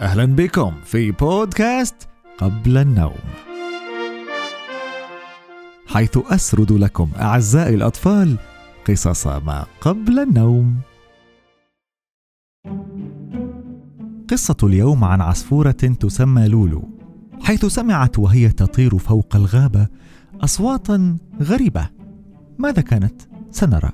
أهلا بكم في بودكاست قبل النوم. حيث أسرد لكم أعزائي الأطفال قصص ما قبل النوم. قصة اليوم عن عصفورة تسمى لولو حيث سمعت وهي تطير فوق الغابة أصواتا غريبة. ماذا كانت؟ سنرى.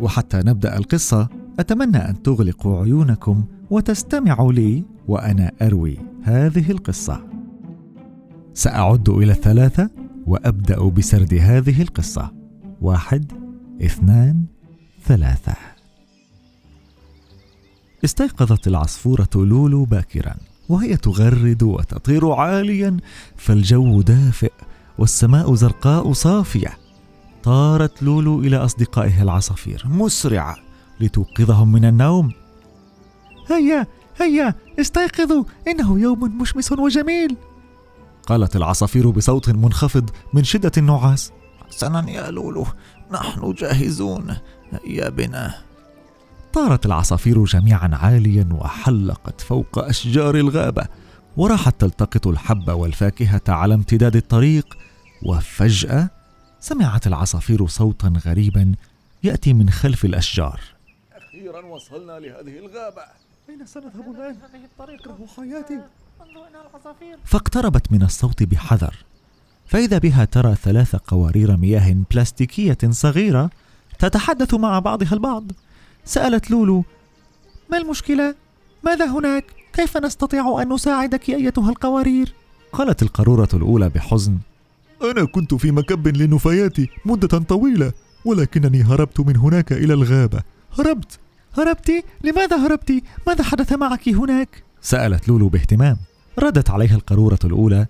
وحتى نبدأ القصة أتمنى أن تغلقوا عيونكم وتستمعوا لي وأنا أروي هذه القصة. سأعد إلى الثلاثة وأبدأ بسرد هذه القصة. واحد، اثنان، ثلاثة. استيقظت العصفورة لولو باكرا وهي تغرد وتطير عاليا فالجو دافئ والسماء زرقاء صافية طارت لولو إلى أصدقائها العصافير مسرعة لتوقظهم من النوم. هيا هيا استيقظوا إنه يوم مشمس وجميل. قالت العصافير بصوت منخفض من شدة النعاس. حسنا يا لولو نحن جاهزون. هيا بنا. طارت العصافير جميعا عاليا وحلقت فوق أشجار الغابة وراحت تلتقط الحب والفاكهة على امتداد الطريق. وفجأة سمعت العصافير صوتا غريبا يأتي من خلف الأشجار. أخيرا وصلنا لهذه الغابة. أين سنذهب الآن؟ هذه الطريق. أكره حياتي. انظر العصافير. فاقتربت من الصوت بحذر. فإذا بها ترى ثلاث قوارير مياه بلاستيكية صغيرة تتحدث مع بعضها البعض. سألت لولو ما المشكلة؟ ماذا هناك؟ كيف نستطيع أن نساعدك أيتها القوارير؟ قالت القارورة الأولى بحزن أنا كنت في مكب لنفاياتي مدة طويلة ولكنني هربت من هناك إلى الغابة. هربت؟ هربت لماذا هربت ماذا حدث معك هناك؟ سألت لولو باهتمام. ردت عليها القارورة الأولى.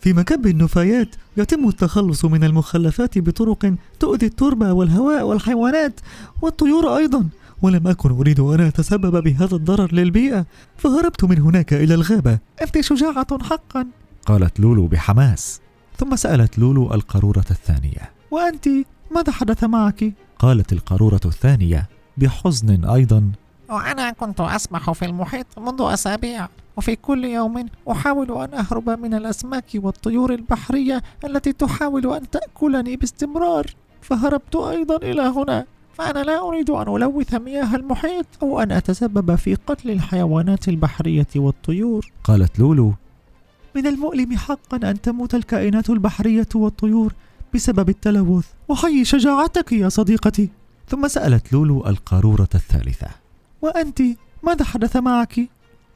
في مكب النفايات يتم التخلص من المخلفات بطرق تؤذي التربة والهواء والحيوانات والطيور أيضا ولم أكن أريد أن أتسبب بهذا الضرر للبيئة فهربت من هناك إلى الغابة. أنت شجاعة حقا. قالت لولو بحماس. ثم سألت لولو القارورة الثانية. وأنت؟ ماذا حدث معك؟ قالت القارورة الثانية. بحزن أيضا. وأنا كنت أسبح في المحيط منذ أسابيع وفي كل يوم أحاول أن أهرب من الأسماك والطيور البحرية التي تحاول أن تأكلني باستمرار فهربت أيضا إلى هنا. فأنا لا أريد أن ألوث مياه المحيط أو أن أتسبب في قتل الحيوانات البحرية والطيور. قالت لولو. من المؤلم حقا أن تموت الكائنات البحرية والطيور بسبب التلوث. وحي شجاعتك يا صديقتي. ثم سألت لولو القارورة الثالثة وأنت؟ ماذا حدث معك؟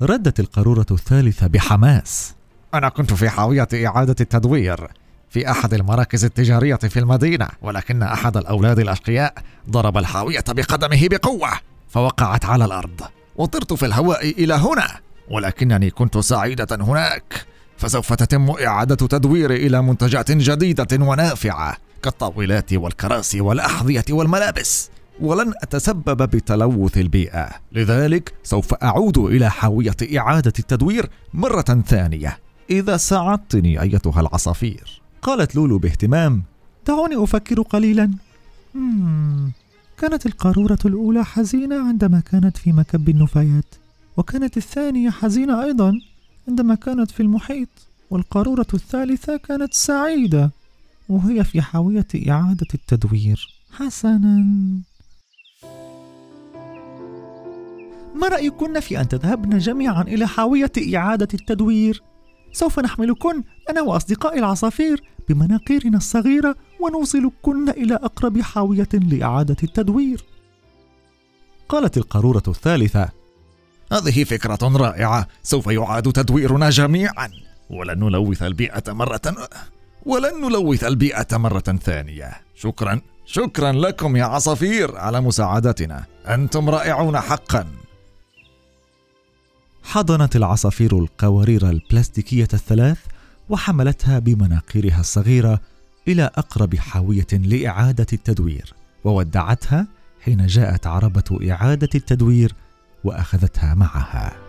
ردت القارورة الثالثة بحماس. أنا كنت في حاوية إعادة التدوير في أحد المراكز التجارية في المدينة ولكن أحد الأولاد الأشقياء ضرب الحاوية بقدمه بقوة فوقعت على الأرض وطرت في الهواء إلى هنا ولكنني كنت سعيدة هناك فسوف تتم إعادة تدويري إلى منتجات جديدة ونافعة. كالطاولات والكراسي والأحذية والملابس ولن أتسبب بتلوث البيئة. لذلك سوف أعود إلى حاوية إعادة التدوير مرة ثانية. إذا ساعدتني أيتها العصافير. قالت لولو باهتمام دعوني أفكر قليلا. كانت القارورة الأولى حزينة عندما كانت في مكب النفايات وكانت الثانية حزينة أيضا عندما كانت في المحيط والقارورة الثالثة كانت سعيدة. وهي في حاوية إعادة التدوير حسنا ما رأيكن في أن تذهبن جميعا إلى حاوية إعادة التدوير؟ سوف نحملكن أنا وأصدقائي العصافير بمناقيرنا الصغيرة ونوصلكن إلى أقرب حاوية لإعادة التدوير. قالت القارورة الثالثة: هذه فكرة رائعة، سوف يعاد تدويرنا جميعا، ولن نلوث البيئة مرة ولن نلوث البيئة مرة ثانية. شكرا، شكرا لكم يا عصافير على مساعدتنا، أنتم رائعون حقا. حضنت العصافير القوارير البلاستيكية الثلاث وحملتها بمناقيرها الصغيرة إلى أقرب حاوية لإعادة التدوير، وودعتها حين جاءت عربة إعادة التدوير وأخذتها معها.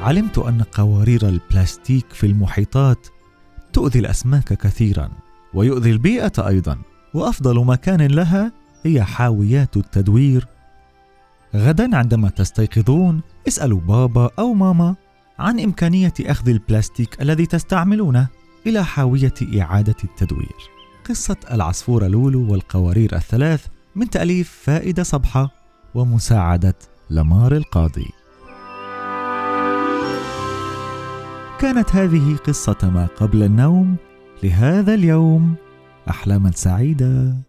علمت أن قوارير البلاستيك في المحيطات تؤذي الأسماك كثيرا، ويؤذي البيئة أيضا، وأفضل مكان لها هي حاويات التدوير غدا عندما تستيقظون اسألوا بابا أو ماما عن إمكانية أخذ البلاستيك الذي تستعملونه إلى حاوية إعادة التدوير. قصة العصفورة لولو والقوارير الثلاث من تأليف فائدة صبحة ومساعدة لمار القاضي. كانت هذه قصة ما قبل النوم. لهذا اليوم أحلاما سعيدة.